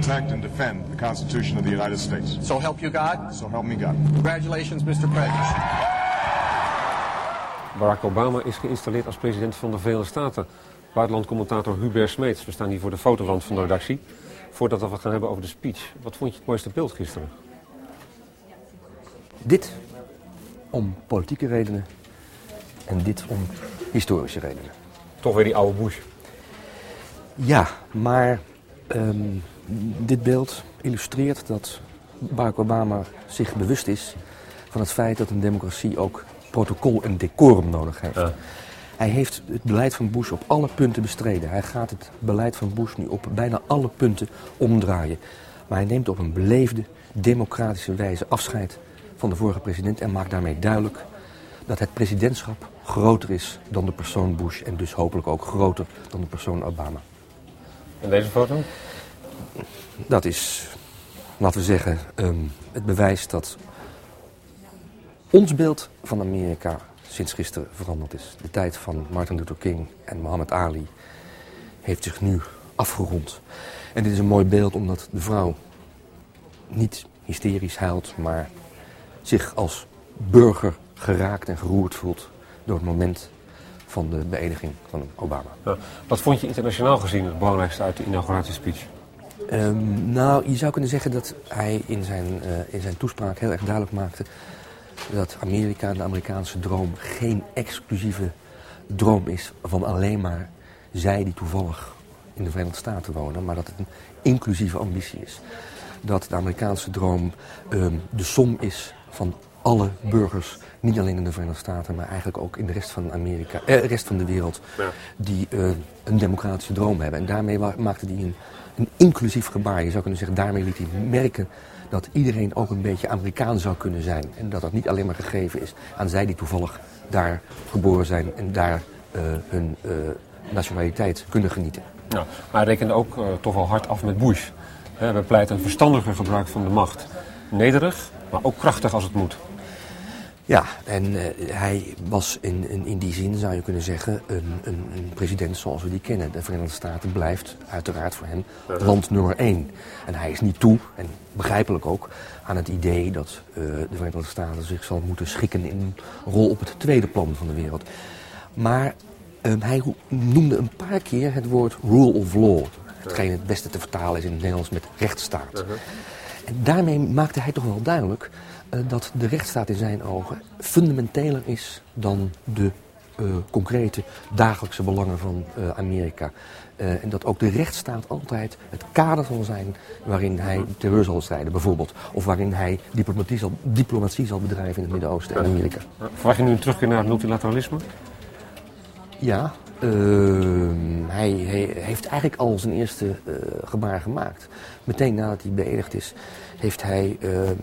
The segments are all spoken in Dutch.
protect and defend the Constitution of the United States. So help you God? So help me God. Congratulations, Mr. President. Barack Obama is geïnstalleerd als president van de Verenigde Staten. Buitenlandcommentator Hubert Smeets. We staan hier voor de fotowand van de redactie. Voordat we het gaan hebben over de speech. Wat vond je het mooiste beeld gisteren? Dit om politieke redenen en dit om historische redenen. Toch weer die oude Bush. Ja, maar ehm, dit beeld illustreert dat Barack Obama zich bewust is van het feit dat een democratie ook protocol en decorum nodig heeft. Ja. Hij heeft het beleid van Bush op alle punten bestreden. Hij gaat het beleid van Bush nu op bijna alle punten omdraaien. Maar hij neemt op een beleefde, democratische wijze afscheid van de vorige president en maakt daarmee duidelijk dat het presidentschap groter is dan de persoon Bush en dus hopelijk ook groter dan de persoon Obama. En deze foto? Dat is, laten we zeggen, ehm, het bewijs dat ons beeld van Amerika sinds gisteren veranderd is. De tijd van Martin Luther King en Muhammad Ali heeft zich nu afgerond. En dit is een mooi beeld omdat de vrouw niet hysterisch huilt, maar zich als burger geraakt en geroerd voelt door het moment van de beëdiging van Obama. Wat vond je internationaal gezien het belangrijkste uit de inauguratiespeech? Ehm, nou, je zou kunnen zeggen dat hij in zijn, eh, in zijn toespraak heel erg duidelijk maakte dat Amerika, de Amerikaanse droom, geen exclusieve droom is van alleen maar zij die toevallig in de Verenigde Staten wonen, maar dat het een inclusieve ambitie is. Dat de Amerikaanse droom ehm, de som is van alle burgers, niet alleen in de Verenigde Staten, maar eigenlijk ook in de rest van, Amerika, eh, rest van de wereld, Ja. die eh, een democratische droom hebben. En daarmee maakte hij een, een inclusief gebaar. Je zou kunnen zeggen, daarmee liet hij merken dat iedereen ook een beetje Amerikaan zou kunnen zijn. En dat dat niet alleen maar gegeven is aan zij die toevallig daar geboren zijn en daar eh, hun eh, nationaliteit kunnen genieten. Ja. Maar hij rekende ook toch wel hard af met Bush. We pleiten een verstandiger gebruik van de macht. Nederig, maar ook krachtig als het moet. Ja, en eh, hij was in, in, in die zin, zou je kunnen zeggen, een, een, een president zoals we die kennen. De Verenigde Staten blijft uiteraard voor hem land nummer één. En hij is niet toe, en begrijpelijk ook, aan het idee dat eh, de Verenigde Staten zich zal moeten schikken in een rol op het tweede plan van de wereld. Maar eh, hij noemde een paar keer het woord rule of law. Hetgeen het beste te vertalen is in het Nederlands met rechtsstaat. En daarmee maakte hij toch wel duidelijk dat de rechtsstaat in zijn ogen fundamenteler is dan de eh, concrete dagelijkse belangen van eh, Amerika. Eh, en dat ook de rechtsstaat altijd het kader zal zijn waarin hij terreur zal strijden, bijvoorbeeld. Of waarin hij diplomatie zal, diplomatie zal bedrijven in het Midden-Oosten en Amerika. Verwacht je nu een terugkeer naar het multilateralisme? Ja, ehm, hij, hij heeft eigenlijk al zijn eerste eh, gebaar gemaakt. Meteen nadat hij beëdigd is, heeft hij ehm,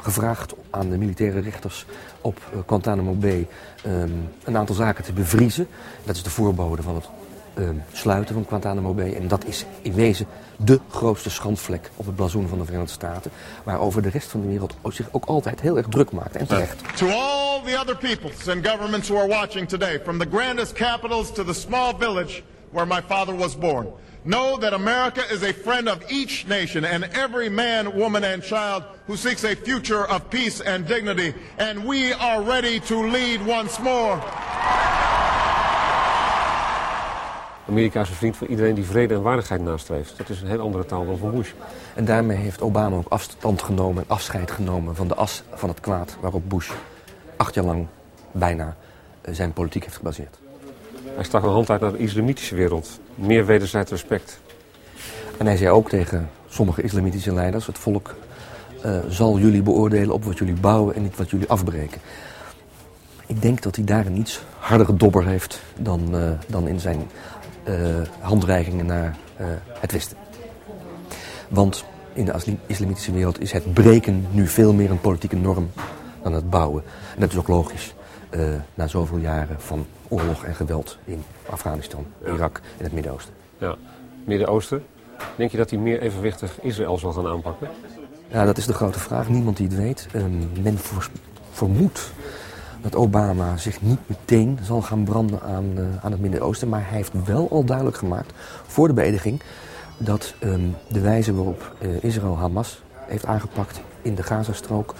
gevraagd aan de militaire rechters op eh, Guantanamo Bay ehm, een aantal zaken te bevriezen. Dat is de voorbode van het ehm, sluiten van Guantanamo Bay. En dat is in wezen de grootste schandvlek op het blazoen van de Verenigde Staten. Waarover de rest van de wereld zich ook altijd heel erg druk maakt. En terecht. To all the other peoples and governments who are watching today, from the grandest capitals to the small village where my father was born, know that America is a friend of each nation and every man, woman, and child who seeks a future of peace and dignity. And we are ready to lead once more. Amerika is een vriend van iedereen die vrede en waardigheid nastreeft. Dat is een heel andere taal dan van Bush. En daarmee heeft Obama ook afstand genomen en afscheid genomen van de as van het kwaad waarop Bush acht jaar lang bijna eh, zijn politiek heeft gebaseerd. Hij stak een hand uit naar de islamitische wereld. Meer wederzijds respect. En hij zei ook tegen sommige islamitische leiders: het volk eh, zal jullie beoordelen op wat jullie bouwen en niet wat jullie afbreken. Ik denk dat hij daar een iets hardere dobber heeft dan, eh, dan in zijn eh, handreikingen naar het Westen. Want in de islamitische wereld is het breken nu veel meer een politieke norm dan het bouwen. En dat is ook logisch. Eh, na zoveel jaren van oorlog en geweld in Afghanistan, Irak en het Midden-Oosten. Ja. Midden-Oosten. Denk je dat hij meer evenwichtig Israël zal gaan aanpakken? Ja, dat is de grote vraag. Niemand die het weet. Ehm, men vermoedt dat Obama zich niet meteen zal gaan branden aan, eh, aan het Midden-Oosten. Maar hij heeft wel al duidelijk gemaakt voor de beëdiging dat ehm, de wijze waarop eh, Israël Hamas heeft aangepakt in de Gazastrook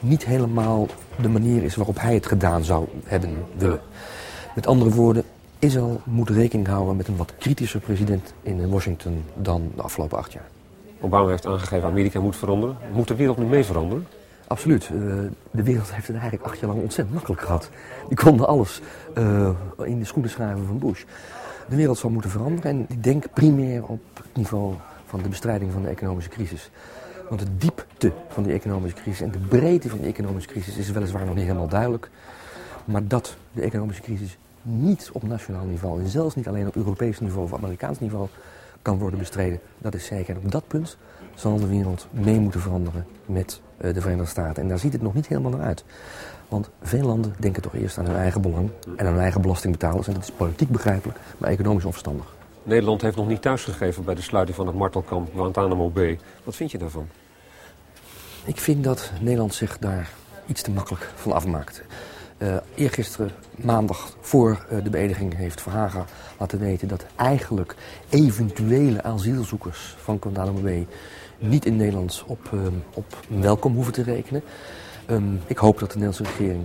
niet helemaal de manier is waarop hij het gedaan zou hebben willen. Met andere woorden, Israël moet rekening houden met een wat kritischer president in Washington dan de afgelopen acht jaar. Obama heeft aangegeven Amerika moet veranderen. Moet de wereld nu mee veranderen? Absoluut. Eh, de wereld heeft het eigenlijk acht jaar lang ontzettend makkelijk gehad. Die konden alles eh, in de schoenen schrijven van Bush. De wereld zal moeten veranderen en ik denk primair op het niveau van de bestrijding van de economische crisis. Want de diepte van die economische crisis en de breedte van die economische crisis is weliswaar nog niet helemaal duidelijk. Maar dat de economische crisis niet op nationaal niveau en zelfs niet alleen op Europees niveau of Amerikaans niveau kan worden bestreden, dat is zeker. En op dat punt zal de wereld mee moeten veranderen met eh, de Verenigde Staten. En daar ziet het nog niet helemaal naar uit. Want veel landen denken toch eerst aan hun eigen belang en aan hun eigen belastingbetalers. En dat is politiek begrijpelijk, maar economisch onverstandig. Nederland heeft nog niet thuisgegeven bij de sluiting van het martelkamp Guantanamo Bay. Wat vind je daarvan? Ik vind dat Nederland zich daar iets te makkelijk van afmaakt. Uh, eergisteren, maandag voor uh, de beëdiging, heeft Verhagen laten weten dat eigenlijk eventuele asielzoekers van Guantanamo Bay niet in Nederland op, uh, op welkom hoeven te rekenen. Um, ik hoop dat de Nederlandse regering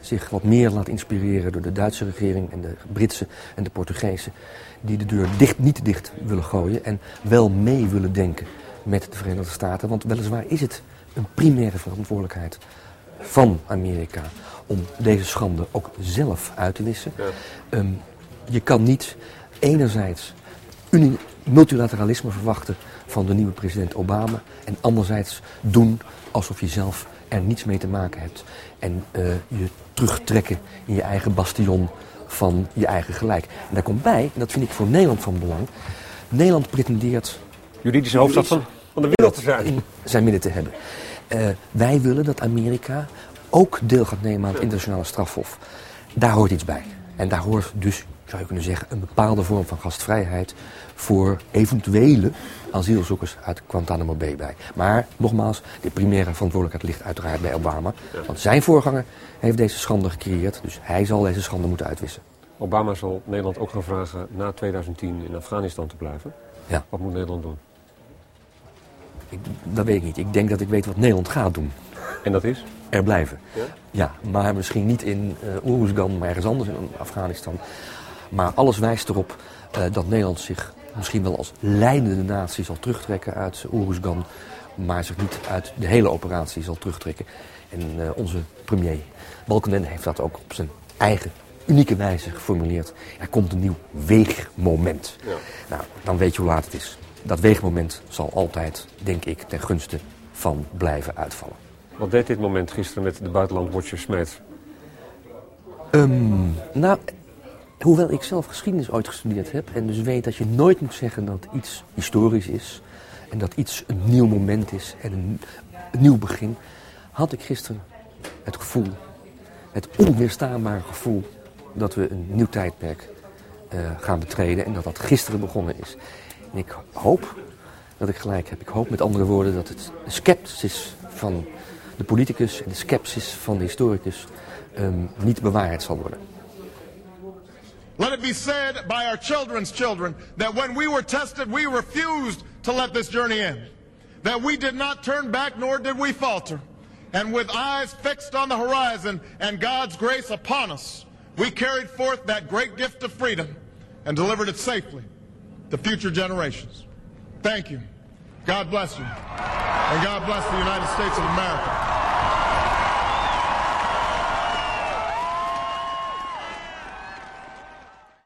zich wat meer laat inspireren door de Duitse regering en de Britse en de Portugese, die de deur dicht, niet dicht willen gooien en wel mee willen denken met de Verenigde Staten. Want weliswaar is het een primaire verantwoordelijkheid van Amerika om deze schande ook zelf uit te wissen. Ja. Um, je kan niet enerzijds multilateralisme verwachten van de nieuwe president Obama en anderzijds doen alsof je zelf er niets mee te maken hebt en uh, je terugtrekken in je eigen bastion van je eigen gelijk. En daar komt bij, en dat vind ik voor Nederland van belang, Nederland pretendeert juridische hoofdstad van, van de wereld te zijn. Zijn midden te hebben. Uh, wij willen dat Amerika ook deel gaat nemen aan het internationale strafhof. Daar hoort iets bij. En daar hoort dus, zou je kunnen zeggen, een bepaalde vorm van gastvrijheid voor eventuele asielzoekers uit Guantanamo Bay bij. Maar nogmaals, de primaire verantwoordelijkheid ligt uiteraard bij Obama. Want zijn voorganger heeft deze schande gecreëerd, dus hij zal deze schande moeten uitwissen. Obama zal Nederland ook gaan vragen na 2010 in Afghanistan te blijven. Ja. Wat moet Nederland doen? Ik, dat weet ik niet. Ik denk dat ik weet wat Nederland gaat doen. En dat is? Er blijven. Ja? Ja, maar misschien niet in uh, Oeruzgan, maar ergens anders in Afghanistan. Maar alles wijst erop uh, dat Nederland zich misschien wel als leidende natie zal terugtrekken uit Oeruzgan. Maar zich niet uit de hele operatie zal terugtrekken. En uh, onze premier Balkenende heeft dat ook op zijn eigen unieke wijze geformuleerd. Er komt een nieuw weegmoment. Ja. Nou, dan weet je hoe laat het is. Dat weegmoment zal altijd, denk ik, ten gunste van blijven uitvallen. Wat deed dit moment gisteren met de buitenlandwatcher Smeet? Um, nou, hoewel ik zelf geschiedenis ooit gestudeerd heb... en dus weet dat je nooit moet zeggen dat iets historisch is... en dat iets een nieuw moment is en een, een nieuw begin... had ik gisteren het gevoel, het onweerstaanbare gevoel... dat we een nieuw tijdperk uh, gaan betreden en dat dat gisteren begonnen is. Ik hoop dat ik gelijk heb. Ik hoop met andere woorden dat het sceptisch van de politicus en de sceptisch van de historicus um, niet zal worden. Let it be said by our children's children that when we were tested, we refused to let this journey end. That we did not turn back, nor did we falter. And with eyes fixed on the horizon and God's grace upon us, we carried forth that great gift of freedom and delivered it safely to future generations. Thank you. God bless you. And God bless the United States of America.